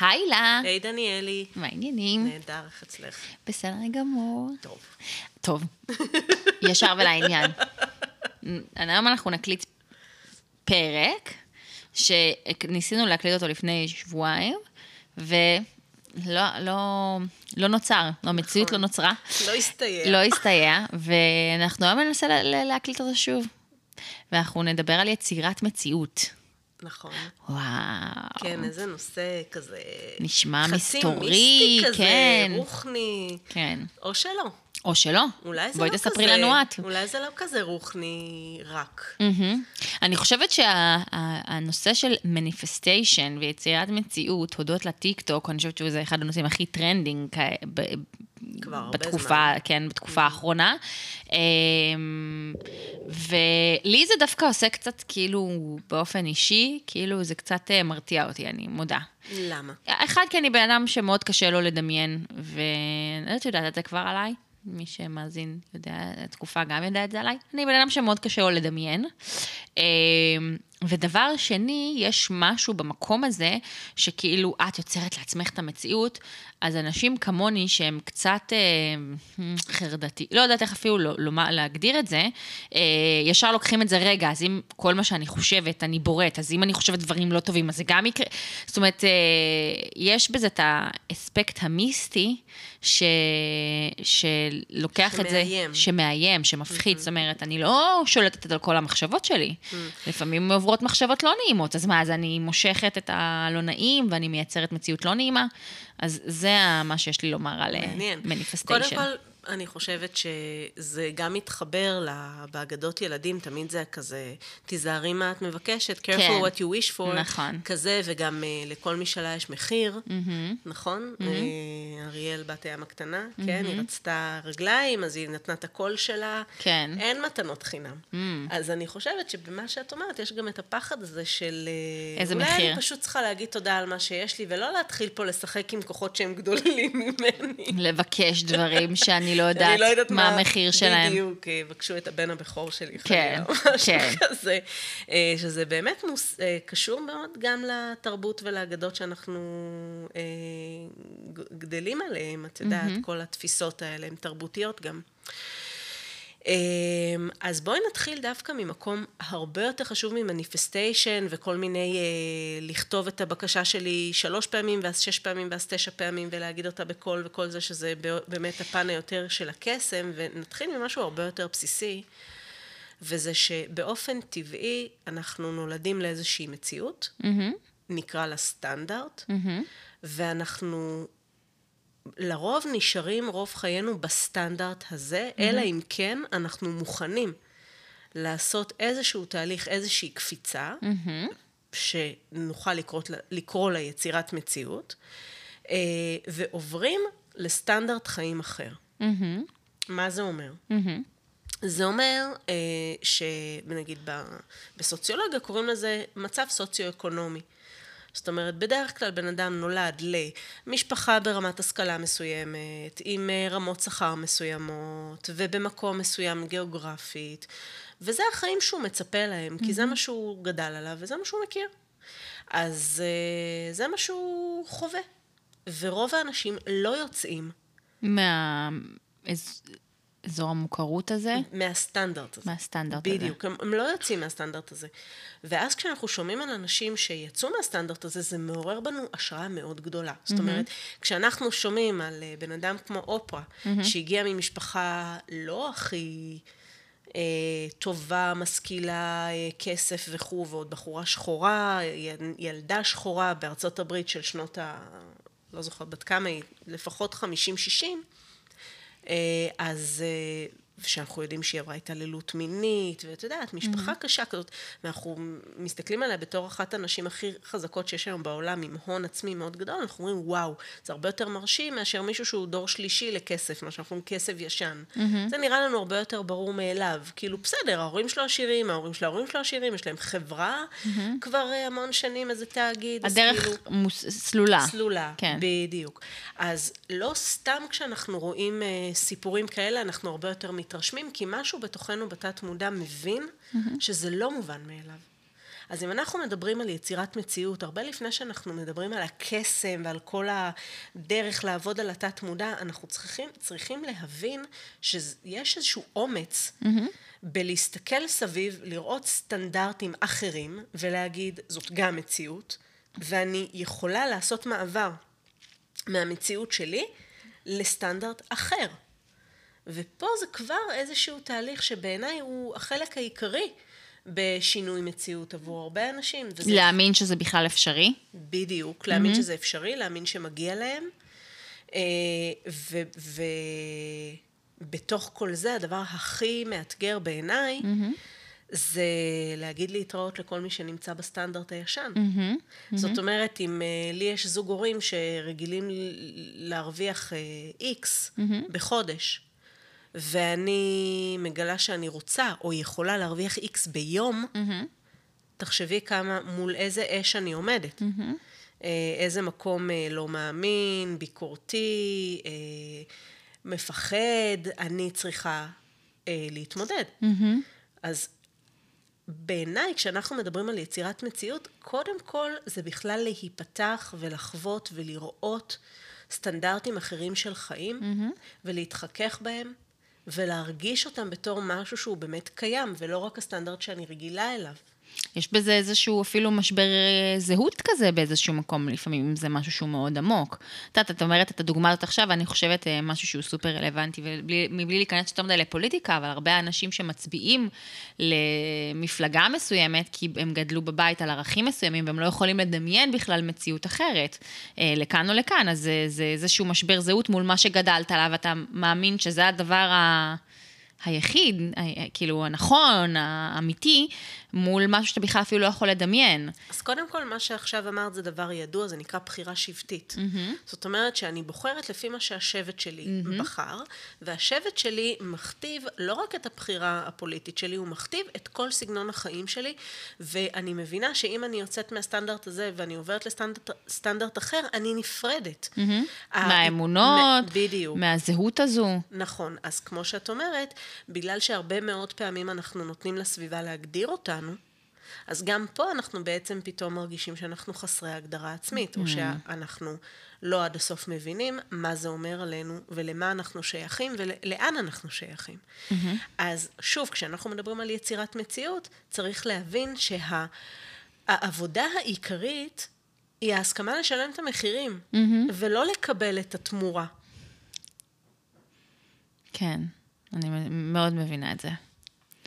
היי לה. היי דניאלי. מה העניינים? נהדר, איך אצלך? בסדר גמור. טוב. טוב, ישר ולעניין. היום אנחנו נקליט פרק, שניסינו להקליט אותו לפני שבועיים, ולא לא, לא נוצר, המציאות לא נוצרה. לא הסתייע. לא הסתייע, ואנחנו היום ננסה לה- לה- להקליט אותו שוב. ואנחנו נדבר על יצירת מציאות. נכון. וואו. כן, איזה נושא כזה... נשמע חצי מסתורי, מיסטי כזה, כן. רוחני. כן. או שלא. או שלא. אולי זה בואי לא תספרי כזה... לנו את. אולי זה לא כזה רוחני רק. מהמם. אני חושבת שהנושא של manifestation ויצירת מציאות, הודות לטיק-טוק, אני חושבת שזה אחד הנושאים הכי trending כבר הרבה בתקופה, זמן. כן, בתקופה האחרונה. אמ, ולי זה דווקא עושה קצת, כאילו, באופן אישי, כאילו זה קצת אה, מרתיע אותי, אני מודה. למה? אחד, כי אני בן אדם שמאוד קשה לו לדמיין, ואני לא יודעת, יודעת את זה כבר עליי. מי שמאזין יודע, התקופה גם יודע את זה עליי. אני בן אדם שמאוד קשה לו לדמיין. ודבר שני, יש משהו במקום הזה, שכאילו את יוצרת לעצמך את המציאות, אז אנשים כמוני שהם קצת אה, חרדתי, לא יודעת איך אפילו לא, לא, להגדיר את זה, אה, ישר לוקחים את זה, רגע, אז אם כל מה שאני חושבת, אני בורט, אז אם אני חושבת דברים לא טובים, אז זה גם יקרה. זאת אומרת, אה, יש בזה את האספקט המיסטי, ש... שלוקח את זה, שמאיים. שמאיים, שמפחיד, זאת אומרת, אני לא שולטת על כל המחשבות שלי. לפעמים עוברות מחשבות לא נעימות, אז מה, אז אני מושכת את הלא נעים ואני מייצרת מציאות לא נעימה? אז זה מה שיש לי לומר על מעניין. מניפסטיישן. קודם כל, אני חושבת שזה גם מתחבר באגדות ילדים, תמיד זה כזה, תיזהרי מה את מבקשת, careful כן. what you wish for, נכון. כזה, וגם uh, לכל משאלה יש מחיר, נכון? Uh, אריאל בת הים הקטנה, כן, היא רצתה רגליים, אז היא נתנה את הקול שלה. כן. אין מתנות חינם. אז אני חושבת שבמה שאת אומרת, יש גם את הפחד הזה של... אה, איזה אולי מחיר. אני פשוט צריכה להגיד תודה על מה שיש לי, ולא להתחיל פה לשחק עם כוחות שהם גדולים ממני. לבקש דברים שאני לא יודעת, אני לא יודעת מה המחיר שלהם. בדיוק, אה, בקשו את הבן הבכור שלי. כן, חלילה, משהו כן. כזה. אה, שזה באמת מוס, אה, קשור מאוד גם לתרבות ולאגדות שאנחנו אה, גדלים עליהן, את יודעת, כל התפיסות האלה הן תרבותיות גם. אמ, אז בואי נתחיל דווקא ממקום הרבה יותר חשוב ממניפסטיישן וכל מיני, אה, לכתוב את הבקשה שלי שלוש פעמים ואז שש פעמים ואז תשע פעמים ולהגיד אותה בקול וכל זה שזה באמת הפן היותר של הקסם ונתחיל ממשהו הרבה יותר בסיסי וזה שבאופן טבעי אנחנו נולדים לאיזושהי מציאות, נקרא לה סטנדרט, ואנחנו לרוב נשארים רוב חיינו בסטנדרט הזה, mm-hmm. אלא אם כן אנחנו מוכנים לעשות איזשהו תהליך, איזושהי קפיצה, mm-hmm. שנוכל לקרוא, לקרוא לה יצירת מציאות, אה, ועוברים לסטנדרט חיים אחר. Mm-hmm. מה זה אומר? Mm-hmm. זה אומר אה, שנגיד בסוציולוגיה קוראים לזה מצב סוציו-אקונומי. זאת אומרת, בדרך כלל בן אדם נולד למשפחה ברמת השכלה מסוימת, עם אה, רמות שכר מסוימות, ובמקום מסוים גיאוגרפית, וזה החיים שהוא מצפה להם, כי זה מה שהוא גדל עליו, וזה מה שהוא מכיר. אז אה, זה מה שהוא חווה. ורוב האנשים לא יוצאים מהאזור המוכרות הזה, מהסטנדרט הזה. מהסטנדרט הזה. בדיוק, הם, הם לא יוצאים מהסטנדרט הזה. ואז כשאנחנו שומעים על אנשים שיצאו מהסטנדרט הזה, זה מעורר בנו השראה מאוד גדולה. Mm-hmm. זאת אומרת, כשאנחנו שומעים על אה, בן אדם כמו אופרה, mm-hmm. שהגיע ממשפחה לא הכי... אה, טובה, משכילה, אה, כסף וכו', ועוד בחורה שחורה, יל- ילדה שחורה בארצות הברית של שנות ה... לא זוכרת בת כמה היא, לפחות 50-60, אה, אז, אה, שאנחנו יודעים שהיא עברה התעללות מינית, ואת יודעת, משפחה mm-hmm. קשה כזאת, ואנחנו מסתכלים עליה בתור אחת הנשים הכי חזקות שיש היום בעולם, עם הון עצמי מאוד גדול, אנחנו אומרים, וואו, זה הרבה יותר מרשים מאשר מישהו שהוא דור שלישי לכסף, מה שאנחנו אומרים כסף ישן. Mm-hmm. זה נראה לנו הרבה יותר ברור מאליו. כאילו, בסדר, ההורים שלו עשירים, ההורים של ההורים שלו עשירים, יש להם חברה mm-hmm. כבר אה, המון שנים, איזה תאגיד. הדרך כאילו- מוס... סלולה. סלולה, כן. בדיוק. אז לא סתם כשאנחנו רואים uh, סיפורים כאלה, אנחנו הרבה יותר מתרשמים, כי משהו בתוכנו בתת מודע מבין mm-hmm. שזה לא מובן מאליו. אז אם אנחנו מדברים על יצירת מציאות, הרבה לפני שאנחנו מדברים על הקסם ועל כל הדרך לעבוד על התת מודע, אנחנו צריכים, צריכים להבין שיש איזשהו אומץ mm-hmm. בלהסתכל סביב, לראות סטנדרטים אחרים ולהגיד, זאת גם מציאות, ואני יכולה לעשות מעבר מהמציאות שלי לסטנדרט אחר. ופה זה כבר איזשהו תהליך שבעיניי הוא החלק העיקרי בשינוי מציאות עבור הרבה אנשים. וזה... להאמין שזה בכלל אפשרי? בדיוק, להאמין mm-hmm. שזה אפשרי, להאמין שמגיע להם. אה, ובתוך כל זה, הדבר הכי מאתגר בעיניי, mm-hmm. זה להגיד להתראות לכל מי שנמצא בסטנדרט הישן. Mm-hmm, זאת אומרת, אם uh, לי יש זוג הורים שרגילים להרוויח איקס uh, mm-hmm. בחודש, ואני מגלה שאני רוצה או יכולה להרוויח איקס ביום, mm-hmm. תחשבי כמה, מול איזה אש אני עומדת. Mm-hmm. איזה מקום אה, לא מאמין, ביקורתי, אה, מפחד, אני צריכה להתמודד. Mm-hmm. אז בעיניי, כשאנחנו מדברים על יצירת מציאות, קודם כל זה בכלל להיפתח ולחוות ולראות סטנדרטים אחרים של חיים, mm-hmm. ולהתחכך בהם, ולהרגיש אותם בתור משהו שהוא באמת קיים, ולא רק הסטנדרט שאני רגילה אליו. יש בזה איזשהו אפילו משבר אה, זהות כזה באיזשהו מקום, לפעמים זה משהו שהוא מאוד עמוק. את יודעת, את אומרת את הדוגמה הזאת עכשיו, אני חושבת אה, משהו שהוא סופר רלוונטי, ומבלי להיכנס יותר מדי לפוליטיקה, אבל הרבה אנשים שמצביעים למפלגה מסוימת, כי הם גדלו בבית על ערכים מסוימים, והם לא יכולים לדמיין בכלל מציאות אחרת, אה, לכאן או לכאן, אז זה, זה איזשהו משבר זהות מול מה שגדלת עליו, אתה מאמין שזה הדבר ה... היחיד, כאילו הנכון, האמיתי, מול משהו שאתה בכלל אפילו לא יכול לדמיין. אז קודם כל, מה שעכשיו אמרת זה דבר ידוע, זה נקרא בחירה שבטית. Mm-hmm. זאת אומרת שאני בוחרת לפי מה שהשבט שלי mm-hmm. בחר, והשבט שלי מכתיב לא רק את הבחירה הפוליטית שלי, הוא מכתיב את כל סגנון החיים שלי, ואני מבינה שאם אני יוצאת מהסטנדרט הזה ואני עוברת לסטנדרט אחר, אני נפרדת. Mm-hmm. מהאמונות, בדיוק. מהזהות הזו. נכון, אז כמו שאת אומרת, בגלל שהרבה מאוד פעמים אנחנו נותנים לסביבה להגדיר אותנו, אז גם פה אנחנו בעצם פתאום מרגישים שאנחנו חסרי הגדרה עצמית, mm-hmm. או שאנחנו לא עד הסוף מבינים מה זה אומר עלינו ולמה אנחנו שייכים ולאן אנחנו שייכים. Mm-hmm. אז שוב, כשאנחנו מדברים על יצירת מציאות, צריך להבין שהעבודה שה... העיקרית היא ההסכמה לשלם את המחירים, mm-hmm. ולא לקבל את התמורה. כן. אני מאוד מבינה את זה.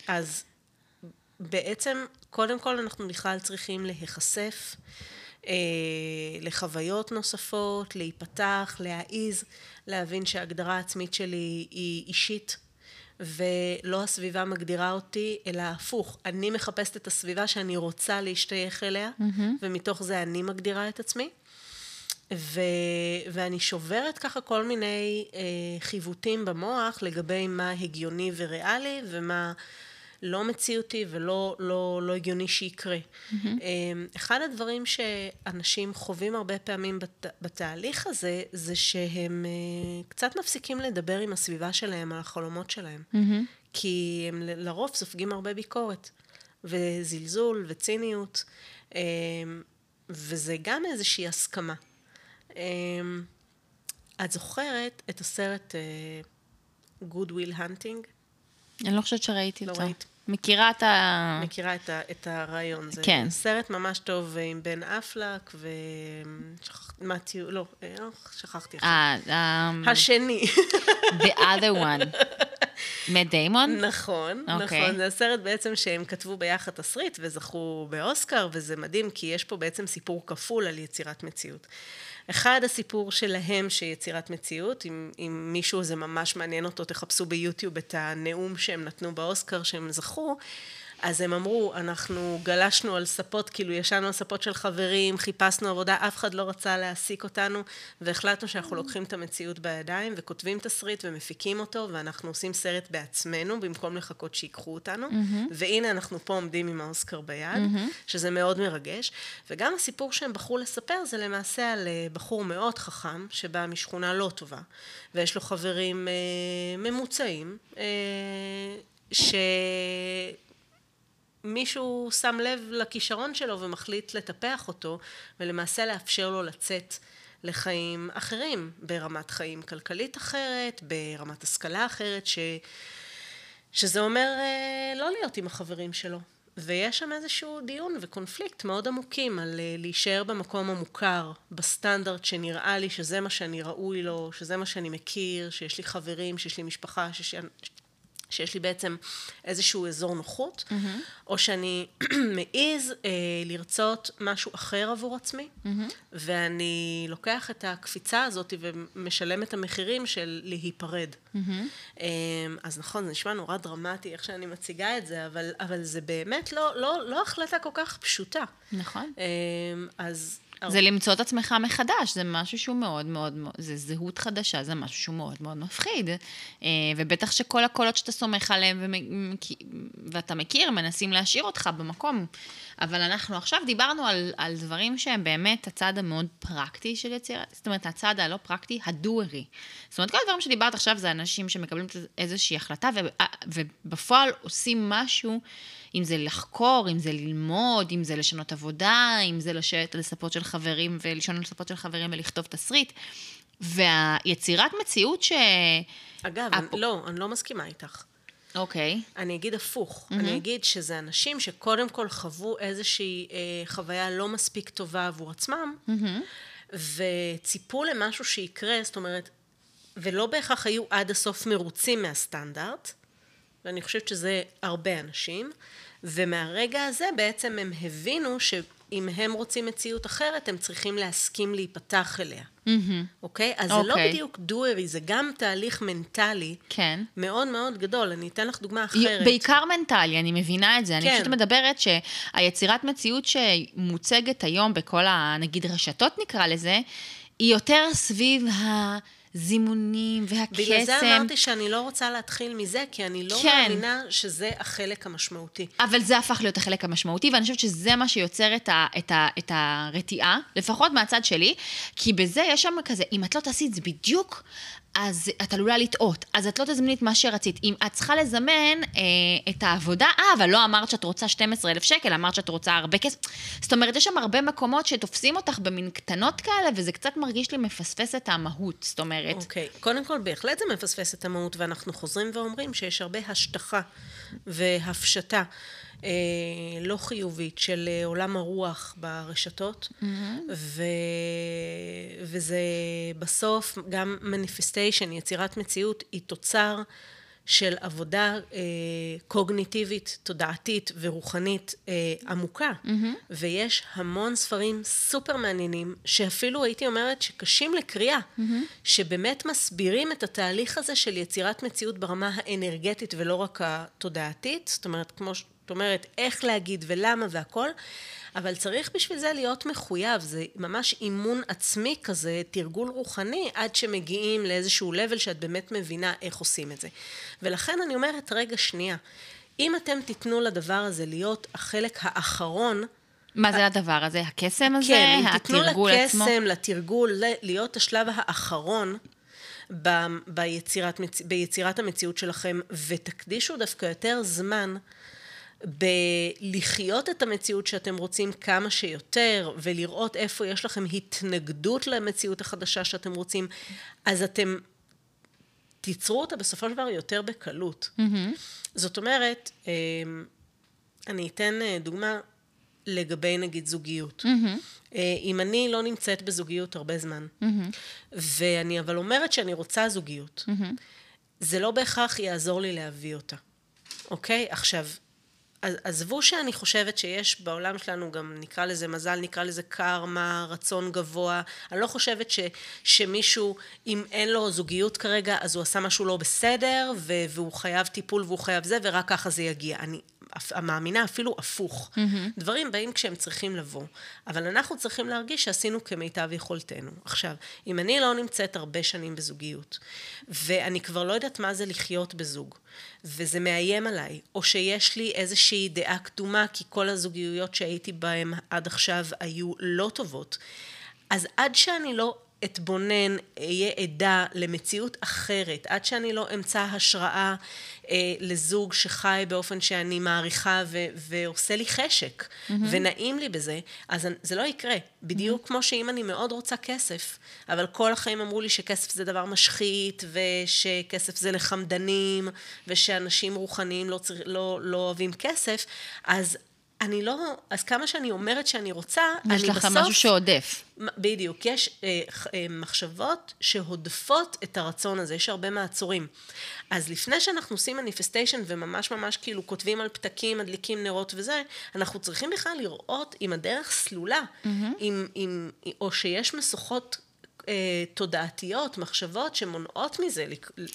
אז בעצם, קודם כל אנחנו בכלל צריכים להיחשף אה, לחוויות נוספות, להיפתח, להעיז, להבין שההגדרה העצמית שלי היא אישית. ולא הסביבה מגדירה אותי, אלא הפוך. אני מחפשת את הסביבה שאני רוצה להשתייך אליה, mm-hmm. ומתוך זה אני מגדירה את עצמי. ו, ואני שוברת ככה כל מיני אה, חיווטים במוח לגבי מה הגיוני וריאלי ומה לא מציאותי ולא לא, לא הגיוני שיקרה. Mm-hmm. אה, אחד הדברים שאנשים חווים הרבה פעמים בת, בתהליך הזה, זה שהם אה, קצת מפסיקים לדבר עם הסביבה שלהם על החלומות שלהם. Mm-hmm. כי הם לרוב סופגים הרבה ביקורת, וזלזול וציניות, אה, וזה גם איזושהי הסכמה. אמ, את זוכרת את הסרט uh, Good Will Hunting? אני לא חושבת שראיתי לא אותו. לא ראית. מכירה את ה... מכירה את, ה, את הרעיון. זה כן. סרט ממש טוב אה, עם בן אפלק ומתיו, לא, אה, שכחתי עכשיו. אה, um... השני. The other one. מט דיימון? נכון, okay. אוקיי. נכון. זה הסרט בעצם שהם כתבו ביחד תסריט וזכו באוסקר, וזה מדהים, כי יש פה בעצם סיפור כפול על יצירת מציאות. אחד, הסיפור שלהם שיצירת מציאות, אם, אם מישהו זה ממש מעניין אותו, תחפשו ביוטיוב את הנאום שהם נתנו באוסקר שהם זכו. אז הם אמרו, אנחנו גלשנו על ספות, כאילו ישנו על ספות של חברים, חיפשנו עבודה, אף אחד לא רצה להעסיק אותנו, והחלטנו שאנחנו לוקחים את המציאות בידיים, וכותבים תסריט ומפיקים אותו, ואנחנו עושים סרט בעצמנו, במקום לחכות שיקחו אותנו, mm-hmm. והנה אנחנו פה עומדים עם האוסקר ביד, mm-hmm. שזה מאוד מרגש. וגם הסיפור שהם בחרו לספר זה למעשה על אה, בחור מאוד חכם, שבא משכונה לא טובה, ויש לו חברים אה, ממוצעים, אה, ש... מישהו שם לב לכישרון שלו ומחליט לטפח אותו, ולמעשה לאפשר לו לצאת לחיים אחרים, ברמת חיים כלכלית אחרת, ברמת השכלה אחרת, ש... שזה אומר אה, לא להיות עם החברים שלו. ויש שם איזשהו דיון וקונפליקט מאוד עמוקים על אה, להישאר במקום המוכר, בסטנדרט שנראה לי שזה מה שאני ראוי לו, שזה מה שאני מכיר, שיש לי חברים, שיש לי משפחה, שיש שיש לי בעצם איזשהו אזור נוחות, mm-hmm. או שאני מעז אה, לרצות משהו אחר עבור עצמי, mm-hmm. ואני לוקח את הקפיצה הזאת ומשלם את המחירים של להיפרד. Mm-hmm. אה, אז נכון, זה נשמע נורא דרמטי איך שאני מציגה את זה, אבל, אבל זה באמת לא, לא, לא החלטה כל כך פשוטה. נכון. אה, אז... זה למצוא את עצמך מחדש, זה משהו שהוא מאוד מאוד, זה זהות חדשה, זה משהו שהוא מאוד מאוד מפחיד. אה, ובטח שכל הקולות שאתה סומך עליהם ואתה מכיר, מנסים להשאיר אותך במקום. אבל אנחנו עכשיו דיברנו על, על דברים שהם באמת הצד המאוד פרקטי של יצירה, זאת אומרת, הצד הלא פרקטי, הדוארי. זאת אומרת, כל הדברים שדיברת עכשיו זה אנשים שמקבלים איזושהי החלטה, ובפועל עושים משהו. אם זה לחקור, אם זה ללמוד, אם זה לשנות עבודה, אם זה לשבת על ספות של חברים ולישון על ספות של חברים ולכתוב תסריט. והיצירת מציאות ש... אגב, הפ... אני, לא, אני לא מסכימה איתך. אוקיי. Okay. אני אגיד הפוך. Mm-hmm. אני אגיד שזה אנשים שקודם כל חוו איזושהי אה, חוויה לא מספיק טובה עבור עצמם, mm-hmm. וציפו למשהו שיקרה, זאת אומרת, ולא בהכרח היו עד הסוף מרוצים מהסטנדרט, ואני חושבת שזה הרבה אנשים, ומהרגע הזה בעצם הם הבינו שאם הם רוצים מציאות אחרת, הם צריכים להסכים להיפתח אליה. אוקיי? Mm-hmm. Okay? אז okay. זה לא אוקיי. בדיוק דוארי, זה גם תהליך מנטלי. כן. מאוד מאוד גדול. אני אתן לך דוגמה אחרת. בעיקר מנטלי, אני מבינה את זה. כן. אני פשוט מדברת שהיצירת מציאות שמוצגת היום בכל ה... נגיד רשתות נקרא לזה, היא יותר סביב ה... הזימונים והקסם. בגלל זה אמרתי שאני לא רוצה להתחיל מזה, כי אני לא כן. מאמינה שזה החלק המשמעותי. אבל זה הפך להיות החלק המשמעותי, ואני חושבת שזה מה שיוצר את, ה, את, ה, את הרתיעה, לפחות מהצד שלי, כי בזה יש שם כזה, אם את לא תעשי את זה בדיוק, אז את עלולה לטעות, אז את לא תזמני את מה שרצית. אם את צריכה לזמן אה, את העבודה, אה, אבל לא אמרת שאת רוצה 12,000 שקל, אמרת שאת רוצה הרבה כסף. זאת אומרת, יש שם הרבה מקומות שתופסים אותך במין קטנות כאלה, וזה קצת מרגיש לי מפספס את המהות, זאת אומרת. אוקיי, okay. קודם כל, בהחלט זה מפספס את המהות, ואנחנו חוזרים ואומרים שיש הרבה השטחה והפשטה. אה, לא חיובית של אה, עולם הרוח ברשתות, mm-hmm. ו... וזה בסוף גם מניפיסטיישן, יצירת מציאות, היא תוצר של עבודה אה, קוגניטיבית, תודעתית ורוחנית אה, עמוקה. Mm-hmm. ויש המון ספרים סופר מעניינים, שאפילו הייתי אומרת שקשים לקריאה, mm-hmm. שבאמת מסבירים את התהליך הזה של יצירת מציאות ברמה האנרגטית ולא רק התודעתית, זאת אומרת, כמו זאת אומרת, איך להגיד ולמה והכל, אבל צריך בשביל זה להיות מחויב, זה ממש אימון עצמי כזה, תרגול רוחני, עד שמגיעים לאיזשהו level שאת באמת מבינה איך עושים את זה. ולכן אני אומרת, רגע, שנייה, אם אתם תיתנו לדבר הזה להיות החלק האחרון, מה זה הדבר הזה? הקסם הזה? כן, אם תיתנו לקסם, לתרגול, להיות השלב האחרון, ב, ביצירת, ביצירת המציאות שלכם, ותקדישו דווקא יותר זמן בלחיות את המציאות שאתם רוצים כמה שיותר, ולראות איפה יש לכם התנגדות למציאות החדשה שאתם רוצים, אז אתם תיצרו אותה בסופו של דבר יותר בקלות. Mm-hmm. זאת אומרת, אמ, אני אתן אה, דוגמה לגבי נגיד זוגיות. Mm-hmm. אם אני לא נמצאת בזוגיות הרבה זמן, mm-hmm. ואני אבל אומרת שאני רוצה זוגיות, mm-hmm. זה לא בהכרח יעזור לי להביא אותה, אוקיי? עכשיו, עזבו שאני חושבת שיש בעולם שלנו גם נקרא לזה מזל, נקרא לזה קרמה, רצון גבוה. אני לא חושבת ש, שמישהו, אם אין לו זוגיות כרגע, אז הוא עשה משהו לא בסדר, והוא חייב טיפול והוא חייב זה, ורק ככה זה יגיע. אני מאמינה אפילו הפוך. Mm-hmm. דברים באים כשהם צריכים לבוא, אבל אנחנו צריכים להרגיש שעשינו כמיטב יכולתנו. עכשיו, אם אני לא נמצאת הרבה שנים בזוגיות, ואני כבר לא יודעת מה זה לחיות בזוג, וזה מאיים עליי, או שיש לי איזושהי דעה קדומה, כי כל הזוגיות שהייתי בהן עד עכשיו היו לא טובות, אז עד שאני לא אתבונן, אהיה עדה למציאות אחרת, עד שאני לא אמצא השראה אה, לזוג שחי באופן שאני מעריכה ו- ועושה לי חשק, mm-hmm. ונעים לי בזה, אז זה לא יקרה. בדיוק mm-hmm. כמו שאם אני מאוד רוצה כסף, אבל כל החיים אמרו לי שכסף זה דבר משחית, ושכסף זה לחמדנים, ושאנשים רוחניים לא, צר... לא, לא אוהבים כסף, אז אני לא, אז כמה שאני אומרת שאני רוצה, אני בסוף... יש לך משהו שעודף. בדיוק, יש אה, אה, מחשבות שהודפות את הרצון הזה, יש הרבה מעצורים. אז לפני שאנחנו עושים מניפסטיישן וממש ממש כאילו כותבים על פתקים, מדליקים נרות וזה, אנחנו צריכים בכלל לראות אם הדרך סלולה, mm-hmm. אם, אם, או שיש משוכות אה, תודעתיות, מחשבות שמונעות מזה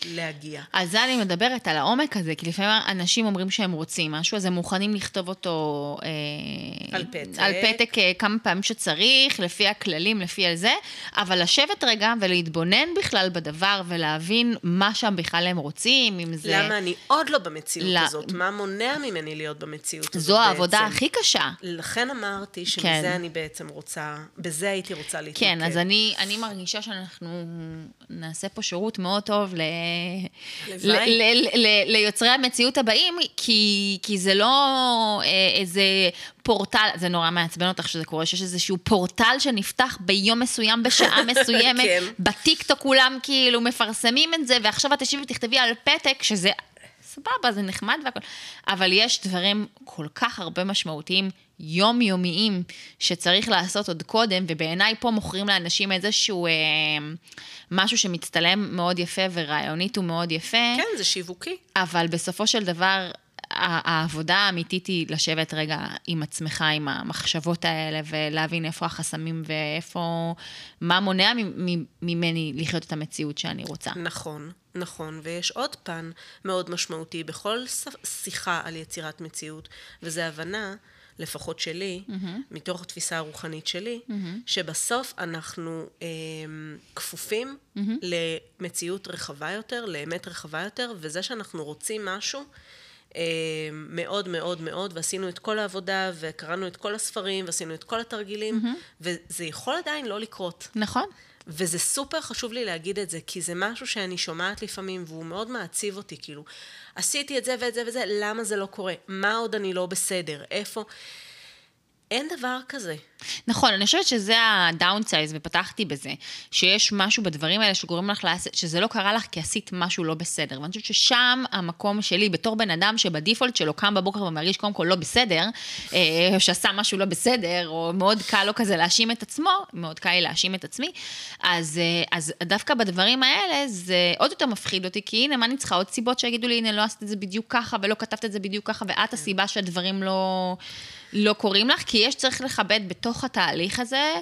להגיע. על זה אני מדברת, על העומק הזה, כי לפעמים אנשים אומרים שהם רוצים משהו, אז הם מוכנים לכתוב אותו... אה, על פתק. על פתק אה, כמה פעמים שצריך, לפי הכללים, לפי על זה, אבל לשבת רגע ולהתבונן בכלל בדבר ולהבין מה שם בכלל הם רוצים, אם זה... למה אני עוד לא במציאות لا... הזאת? מה מונע ממני להיות במציאות הזאת זו העבודה בעצם? הכי קשה. לכן אמרתי שמזה כן. אני בעצם רוצה, בזה הייתי רוצה להתמקד. כן, אז אני, אני מרגישה... מרגישה שאנחנו נעשה פה שירות מאוד טוב ל... ל... ל... ל... ליוצרי המציאות הבאים, כי, כי זה לא אה, איזה פורטל, זה נורא מעצבן אותך שזה קורה, שיש איזשהו פורטל שנפתח ביום מסוים, בשעה מסוימת, כן. בטיקטוק כולם כאילו מפרסמים את זה, ועכשיו את תשבי ותכתבי על פתק, שזה סבבה, זה נחמד והכל, אבל יש דברים כל כך הרבה משמעותיים יומיומיים שצריך לעשות עוד קודם, ובעיניי פה מוכרים לאנשים איזשהו אה, משהו שמצטלם מאוד יפה ורעיונית הוא מאוד יפה. כן, זה שיווקי. אבל בסופו של דבר, העבודה האמיתית היא לשבת רגע עם עצמך, עם המחשבות האלה, ולהבין איפה החסמים ואיפה, מה מונע ממני לחיות את המציאות שאני רוצה. נכון, נכון. ויש עוד פן מאוד משמעותי בכל שיחה על יצירת מציאות, וזה הבנה לפחות שלי, mm-hmm. מתוך התפיסה הרוחנית שלי, mm-hmm. שבסוף אנחנו אה, כפופים mm-hmm. למציאות רחבה יותר, לאמת רחבה יותר, וזה שאנחנו רוצים משהו אה, מאוד מאוד מאוד, ועשינו את כל העבודה, וקראנו את כל הספרים, ועשינו את כל התרגילים, mm-hmm. וזה יכול עדיין לא לקרות. נכון. וזה סופר חשוב לי להגיד את זה, כי זה משהו שאני שומעת לפעמים, והוא מאוד מעציב אותי, כאילו, עשיתי את זה ואת זה וזה, למה זה לא קורה? מה עוד אני לא בסדר? איפה? אין דבר כזה. נכון, אני חושבת שזה הדאונסייז, ופתחתי בזה, שיש משהו בדברים האלה שגורם לך לעשות, שזה לא קרה לך כי עשית משהו לא בסדר. ואני חושבת ששם המקום שלי, בתור בן אדם שבדיפולט שלו קם בבוקר ומרגיש קודם כל לא בסדר, או אה, שעשה משהו לא בסדר, או מאוד קל לו כזה להאשים את עצמו, מאוד קל לי להאשים את עצמי, אז, אה, אז דווקא בדברים האלה זה עוד יותר מפחיד אותי, כי הנה, מה אני צריכה? עוד סיבות שיגידו לי, הנה, לא עשית את זה בדיוק ככה, ולא כתבת את זה בדיוק ככה, ואת הסיבה שהדברים לא... לא קוראים לך, כי יש צריך לכבד בתוך התהליך הזה.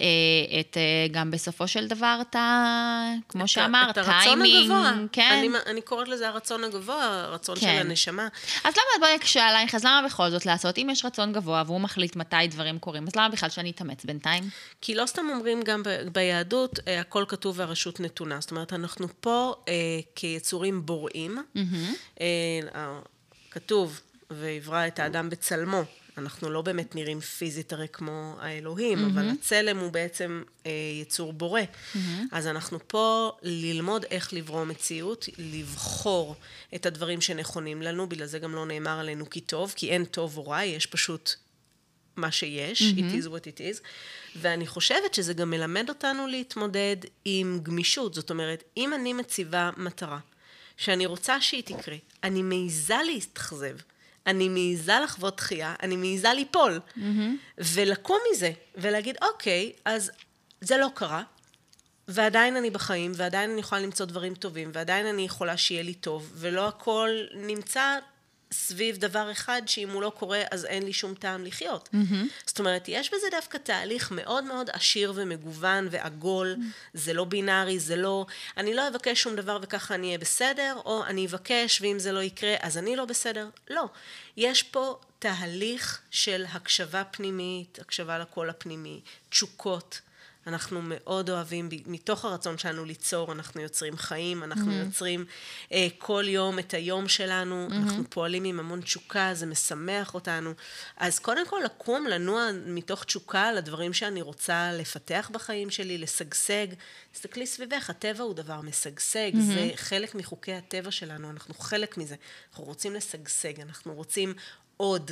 אה, את, אה, גם בסופו של דבר, את ה... כמו שאמרת, טיימינג, כן. אני, אני קוראת לזה הרצון הגבוה, הרצון כן. של הנשמה. אז למה, בואי נקשה עלייך, אז למה בכל זאת לעשות? אם יש רצון גבוה והוא מחליט מתי דברים קורים, אז למה בכלל שאני אתאמץ בינתיים? כי לא סתם אומרים גם ב, ביהדות, אה, הכל כתוב והרשות נתונה. זאת אומרת, אנחנו פה אה, כיצורים בוראים. Mm-hmm. אה, כתוב, ויברא את האדם בצלמו. אנחנו לא באמת נראים פיזית הרי כמו האלוהים, mm-hmm. אבל הצלם הוא בעצם אה, יצור בורא. Mm-hmm. אז אנחנו פה ללמוד איך לברוא מציאות, לבחור את הדברים שנכונים לנו, בגלל זה גם לא נאמר עלינו כי טוב, כי אין טוב או רע, יש פשוט מה שיש, mm-hmm. it is what it is. ואני חושבת שזה גם מלמד אותנו להתמודד עם גמישות. זאת אומרת, אם אני מציבה מטרה, שאני רוצה שהיא תקרה, אני מעיזה להתאכזב. אני מעיזה לחוות דחייה, אני מעיזה ליפול. Mm-hmm. ולקום מזה, ולהגיד, אוקיי, אז זה לא קרה, ועדיין אני בחיים, ועדיין אני יכולה למצוא דברים טובים, ועדיין אני יכולה שיהיה לי טוב, ולא הכל נמצא סביב דבר אחד שאם הוא לא קורה אז אין לי שום טעם לחיות. Mm-hmm. זאת אומרת, יש בזה דווקא תהליך מאוד מאוד עשיר ומגוון ועגול, mm-hmm. זה לא בינארי, זה לא, אני לא אבקש שום דבר וככה אני אהיה בסדר, או אני אבקש ואם זה לא יקרה אז אני לא בסדר. לא. יש פה תהליך של הקשבה פנימית, הקשבה לקול הפנימי, תשוקות. אנחנו מאוד אוהבים, מתוך הרצון שלנו ליצור, אנחנו יוצרים חיים, אנחנו mm-hmm. יוצרים אה, כל יום את היום שלנו, mm-hmm. אנחנו פועלים עם המון תשוקה, זה משמח אותנו. אז קודם כל לקום, לנוע מתוך תשוקה לדברים שאני רוצה לפתח בחיים שלי, לשגשג. תסתכלי סביבך, הטבע הוא דבר משגשג, mm-hmm. זה חלק מחוקי הטבע שלנו, אנחנו חלק מזה. אנחנו רוצים לשגשג, אנחנו רוצים עוד.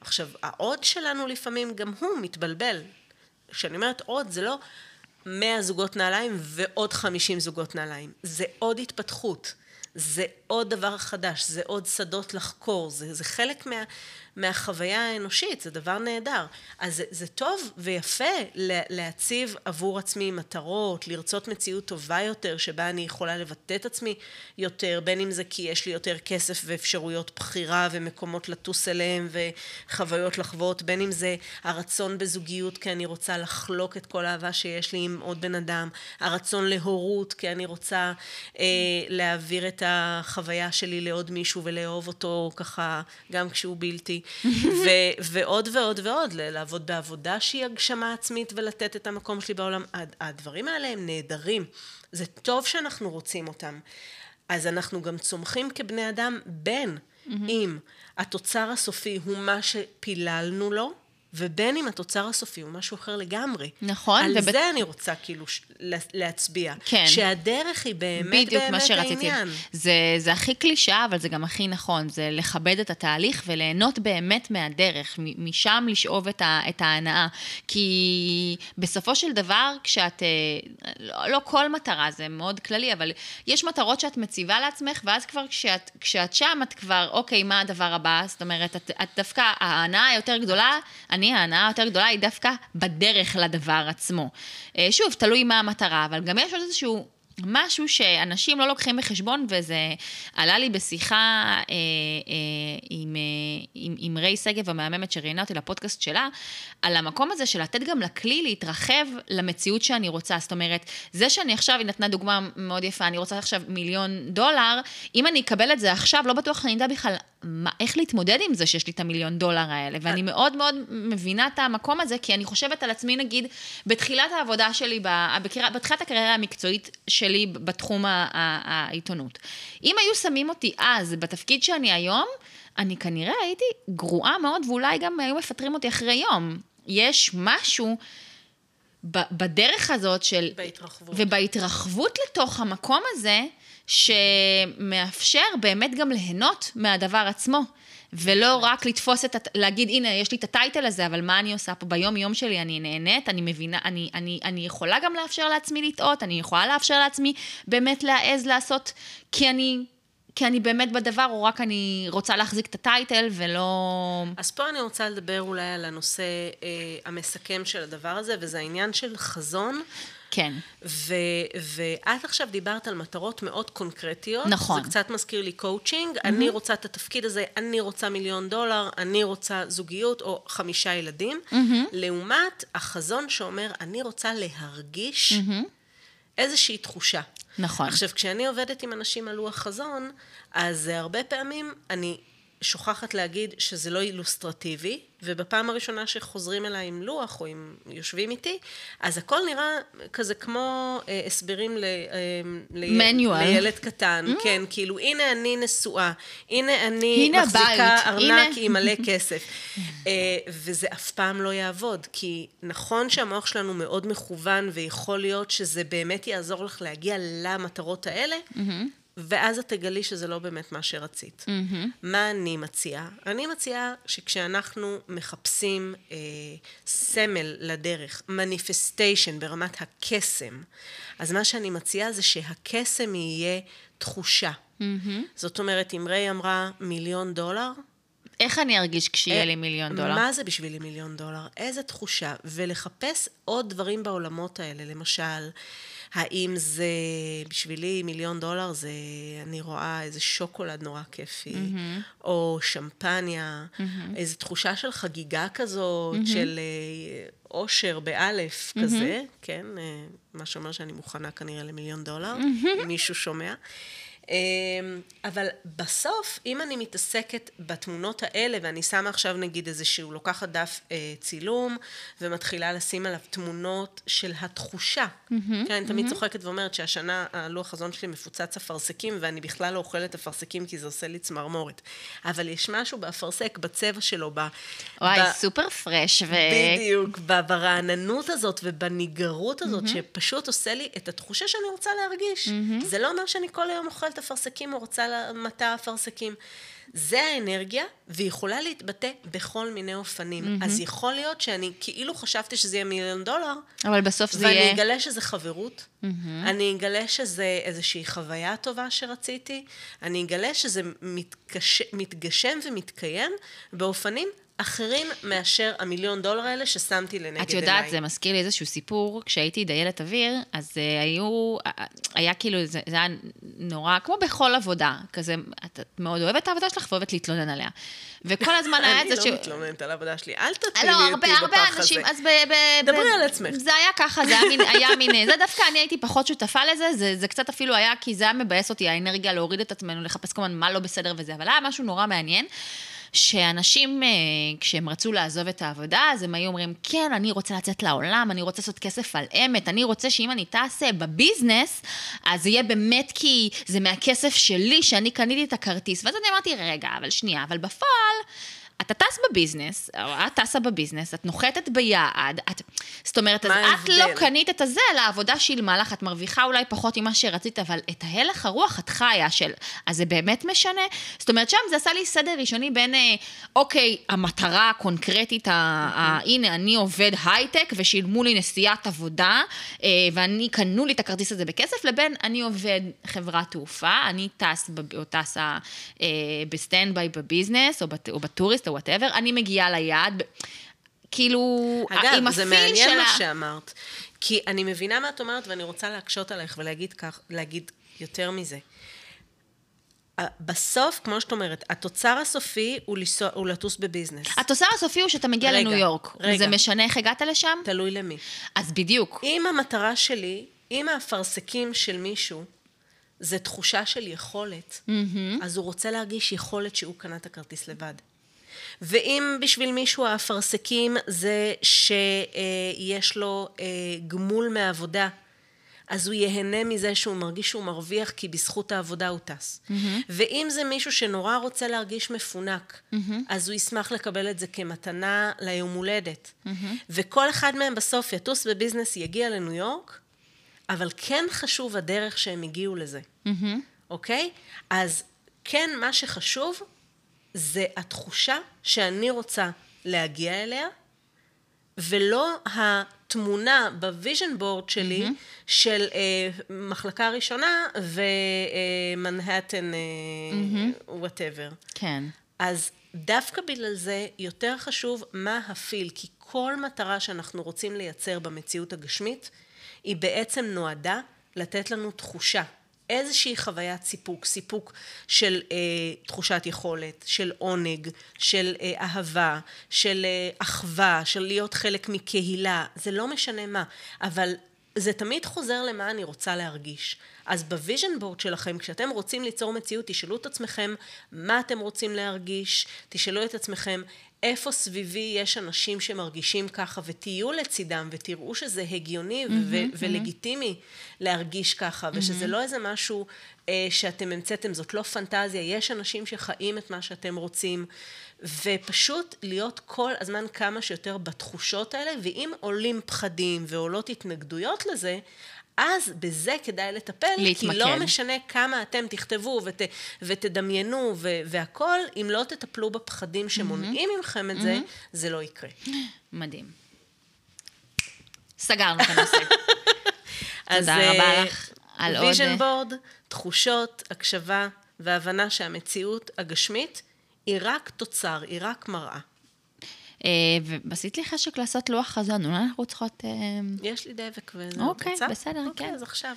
עכשיו, העוד שלנו לפעמים גם הוא מתבלבל. כשאני אומרת עוד, זה לא 100 זוגות נעליים ועוד 50 זוגות נעליים. זה עוד התפתחות. זה עוד דבר חדש, זה עוד שדות לחקור, זה, זה חלק מה, מהחוויה האנושית, זה דבר נהדר. אז זה, זה טוב ויפה להציב עבור עצמי מטרות, לרצות מציאות טובה יותר, שבה אני יכולה לבטא את עצמי יותר, בין אם זה כי יש לי יותר כסף ואפשרויות בחירה ומקומות לטוס אליהם וחוויות לחוות, בין אם זה הרצון בזוגיות כי אני רוצה לחלוק את כל האהבה שיש לי עם עוד בן אדם, הרצון להורות כי אני רוצה אה, להעביר את החוויה שלי לעוד מישהו ולאהוב אותו ככה גם כשהוא בלתי. ו- ועוד ועוד ועוד, לעבוד בעבודה שהיא הגשמה עצמית ולתת את המקום שלי בעולם. הדברים האלה הם נהדרים. זה טוב שאנחנו רוצים אותם. אז אנחנו גם צומחים כבני אדם בין mm-hmm. אם התוצר הסופי הוא מה שפיללנו לו, ובין אם התוצר הסופי הוא משהו אחר לגמרי. נכון. על ובט... זה אני רוצה כאילו ש... להצביע. כן. שהדרך היא באמת באמת מה שרציתי. העניין. זה, זה הכי קלישאה, אבל זה גם הכי נכון. זה לכבד את התהליך וליהנות באמת מהדרך. משם לשאוב את, ה... את ההנאה. כי בסופו של דבר, כשאת... אה, לא, לא כל מטרה, זה מאוד כללי, אבל יש מטרות שאת מציבה לעצמך, ואז כבר כשאת, כשאת שם, את כבר, אוקיי, מה הדבר הבא? זאת אומרת, את, את דווקא, ההנאה היותר גדולה... אני, ההנאה היותר גדולה היא דווקא בדרך לדבר עצמו. אה, שוב, תלוי מה המטרה, אבל גם יש עוד איזשהו משהו שאנשים לא לוקחים בחשבון, וזה עלה לי בשיחה אה, אה, עם, אה, עם, עם ריי שגב המהממת שראיינה אותי לפודקאסט שלה, על המקום הזה של לתת גם לכלי להתרחב למציאות שאני רוצה. זאת אומרת, זה שאני עכשיו, היא נתנה דוגמה מאוד יפה, אני רוצה עכשיו מיליון דולר, אם אני אקבל את זה עכשיו, לא בטוח אני אדע בכלל מה, איך להתמודד עם זה שיש לי את המיליון דולר האלה. ואני מאוד מאוד מבינה את המקום הזה, כי אני חושבת על עצמי, נגיד, בתחילת העבודה שלי, בתחילת הקריירה המקצועית שלי בתחום העיתונות. אם היו שמים אותי אז בתפקיד שאני היום, אני כנראה הייתי גרועה מאוד, ואולי גם היו מפטרים אותי אחרי יום. יש משהו בדרך הזאת של... בהתרחבות. ובהתרחבות לתוך המקום הזה, שמאפשר באמת גם ליהנות מהדבר עצמו. ולא רק לתפוס את, להגיד, הנה, יש לי את הטייטל הזה, אבל מה אני עושה פה ביום-יום שלי? אני נהנית, אני מבינה, אני, אני, אני יכולה גם לאפשר לעצמי לטעות, אני יכולה לאפשר לעצמי באמת להעז לעשות, כי אני כי אני באמת בדבר, או רק אני רוצה להחזיק את ה title ולא... אז פה אני רוצה לדבר אולי על הנושא אה, המסכם של הדבר הזה, וזה העניין של חזון. כן. ו, ואת עכשיו דיברת על מטרות מאוד קונקרטיות. נכון. זה קצת מזכיר לי coaching. Mm-hmm. אני רוצה את התפקיד הזה, אני רוצה מיליון דולר, אני רוצה זוגיות או חמישה ילדים. Mm-hmm. לעומת החזון שאומר, אני רוצה להרגיש mm-hmm. איזושהי תחושה. נכון. עכשיו, כשאני עובדת עם אנשים על לוח חזון, אז הרבה פעמים אני שוכחת להגיד שזה לא אילוסטרטיבי, ובפעם הראשונה שחוזרים אליי עם לוח, או אם יושבים איתי, אז הכל נראה כזה כמו אה, הסברים ל, אה, ל, לילד קטן, mm. כן, כאילו, הנה אני נשואה, הנה אני הנה מחזיקה הבית. ארנק הנה... עם מלא כסף. אה, וזה אף פעם לא יעבוד, כי נכון שהמוח שלנו מאוד מכוון, ויכול להיות שזה באמת יעזור לך להגיע למטרות האלה, mm-hmm. ואז את תגלי שזה לא באמת מה שרצית. Mm-hmm. מה אני מציעה? אני מציעה שכשאנחנו מחפשים אה, סמל לדרך, מניפסטיישן ברמת הקסם, אז מה שאני מציעה זה שהקסם יהיה תחושה. Mm-hmm. זאת אומרת, אם ריי אמרה מיליון דולר, איך אני ארגיש כשיהיה לי מיליון דולר? מה זה בשבילי מיליון דולר? איזה תחושה? ולחפש עוד דברים בעולמות האלה, למשל, האם זה, בשבילי מיליון דולר זה, אני רואה איזה שוקולד נורא כיפי, mm-hmm. או שמפניה, mm-hmm. איזו תחושה של חגיגה כזאת, mm-hmm. של אה, אושר באלף mm-hmm. כזה, כן? אה, מה שאומר שאני מוכנה כנראה למיליון דולר, mm-hmm. אם מישהו שומע. אמ, אבל בסוף, אם אני מתעסקת בתמונות האלה, ואני שמה עכשיו נגיד איזשהו, לוקחת דף אה, צילום, ומתחילה לשים עליו תמונות של התחושה. Mm-hmm, כן, אני תמיד mm-hmm. צוחקת ואומרת שהשנה הלוח חזון שלי מפוצץ אפרסקים, ואני בכלל לא אוכלת אפרסקים כי זה עושה לי צמרמורת. אבל יש משהו באפרסק, בצבע שלו, ב... וואי, ב... סופר פרש. ו... בדיוק, ברעננות הזאת ובניגרות הזאת, mm-hmm. שפשוט עושה לי את התחושה שאני רוצה להרגיש. Mm-hmm. זה לא אומר שאני כל היום אוכלת אפרסקים או רוצה מטע אפרסקים. זה האנרגיה, והיא יכולה להתבטא בכל מיני אופנים. Mm-hmm. אז יכול להיות שאני כאילו חשבתי שזה יהיה מיליון דולר, אבל בסוף זה ואני יהיה... ואני אגלה שזה חברות, mm-hmm. אני אגלה שזה איזושהי חוויה טובה שרציתי, אני אגלה שזה מתקש... מתגשם ומתקיים באופנים אחרים מאשר המיליון דולר האלה ששמתי לנגד עיניי. את יודעת, אליי. זה מזכיר לי איזשהו סיפור, כשהייתי דיילת אוויר, אז uh, היו, uh, היה כאילו, זה, זה היה נורא, כמו בכל עבודה, כזה, את, את מאוד אוהבת את העבודה שלך ואוהבת להתלונן עליה. וכל הזמן היה את זה ש... אני לא מתלוננת על העבודה שלי, אל תתחילי לא, אותי בפח הזה. לא, הרבה אנשים, אז ב... ב דברי על עצמך. זה היה ככה, זה היה מין, היה מין, זה דווקא אני הייתי פחות שותפה לזה, זה, זה קצת אפילו היה, כי זה היה מבאס אותי, האנרגיה להוריד את עצמנו, לחפש כל הזמן מה לא בסדר וזה, אבל היה משהו נורא מעניין. שאנשים, אה, כשהם רצו לעזוב את העבודה, אז הם היו אומרים, כן, אני רוצה לצאת לעולם, אני רוצה לעשות כסף על אמת, אני רוצה שאם אני טס בביזנס, אז יהיה באמת כי זה מהכסף שלי, שאני קניתי את הכרטיס. ואז אני אמרתי, רגע, אבל שנייה, אבל בפועל... אתה טס בביזנס, או את טסה בביזנס, את נוחתת ביעד, את, זאת אומרת, אז את לא קנית את הזה לעבודה שילמה לך, את מרוויחה אולי פחות ממה שרצית, אבל את ההלך הרוח את חיה של, אז זה באמת משנה? זאת אומרת, שם זה עשה לי סדר ראשוני בין, אה, אוקיי, המטרה הקונקרטית, ה, ה, הנה, אני עובד הייטק ושילמו לי נסיעת עבודה, אה, ואני, קנו לי את הכרטיס הזה בכסף, לבין אני עובד חברת תעופה, אני טס, או טסה אה, ב stand-by ב business, או ב tourist, או whatever, אני מגיעה ליעד, כאילו, אגב, זה מעניין מה שאמרת, כי אני מבינה מה את אומרת ואני רוצה להקשות עלייך ולהגיד כך, להגיד יותר מזה. בסוף, כמו שאת אומרת, התוצר הסופי הוא, לסוע, הוא לטוס ב business. התוצר הסופי הוא שאתה מגיע רגע, לניו יורק. רגע. זה משנה איך הגעת לשם? תלוי למי. אז בדיוק. אם המטרה שלי, אם האפרסקים של מישהו, זה תחושה של יכולת, mm-hmm. אז הוא רוצה להרגיש יכולת שהוא קנה את הכרטיס לבד. ואם בשביל מישהו האפרסקים זה שיש לו אה, גמול מעבודה, אז הוא ייהנה מזה שהוא מרגיש שהוא מרוויח כי בזכות העבודה הוא טס. Mm-hmm. ואם זה מישהו שנורא רוצה להרגיש מפונק, mm-hmm. אז הוא ישמח לקבל את זה כמתנה ליום הולדת. Mm-hmm. וכל אחד מהם בסוף יטוס בביזנס, יגיע לניו יורק, אבל כן חשוב הדרך שהם הגיעו לזה, mm-hmm. אוקיי? אז כן, מה שחשוב זה התחושה שאני רוצה להגיע אליה, ולא התמונה ב vision board שלי mm-hmm. של אה, מחלקה ראשונה ומנהטן whatever. אה, mm-hmm. כן. אז דווקא בגלל זה יותר חשוב מה ה feel, כי כל מטרה שאנחנו רוצים לייצר במציאות הגשמית, היא בעצם נועדה לתת לנו תחושה. איזושהי חוויית סיפוק, סיפוק של אה, תחושת יכולת, של עונג, של אה, אהבה, של אה, אחווה, של להיות חלק מקהילה, זה לא משנה מה, אבל זה תמיד חוזר למה אני רוצה להרגיש. אז ב vision board שלכם, כשאתם רוצים ליצור מציאות, תשאלו את עצמכם מה אתם רוצים להרגיש, תשאלו את עצמכם איפה סביבי יש אנשים שמרגישים ככה, ותהיו לצידם, ותראו שזה הגיוני mm-hmm, ו- mm-hmm. ולגיטימי להרגיש ככה, mm-hmm. ושזה לא איזה משהו אה, שאתם המצאתם, זאת לא פנטזיה, יש אנשים שחיים את מה שאתם רוצים, ופשוט להיות כל הזמן כמה שיותר בתחושות האלה, ואם עולים פחדים ועולות התנגדויות לזה, אז בזה כדאי לטפל, להתמקד. כי לא משנה כמה אתם תכתבו ות, ותדמיינו ו, והכול, אם לא תטפלו בפחדים שמונעים mm-hmm. מכם את mm-hmm. זה, זה לא יקרה. מדהים. סגרנו את הנושא. תודה רבה אה, לך על עוד... vision board, תחושות, הקשבה והבנה שהמציאות הגשמית היא רק תוצר, היא רק מראה. ועשית לי חשק לעשות לוח חזון, אולי אנחנו צריכות... אה, יש לי דבק וזה. אוקיי, בסדר, כן. אוקיי, אז עכשיו.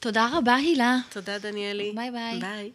תודה רבה, הילה. תודה, דניאלי. ביי ביי. ביי.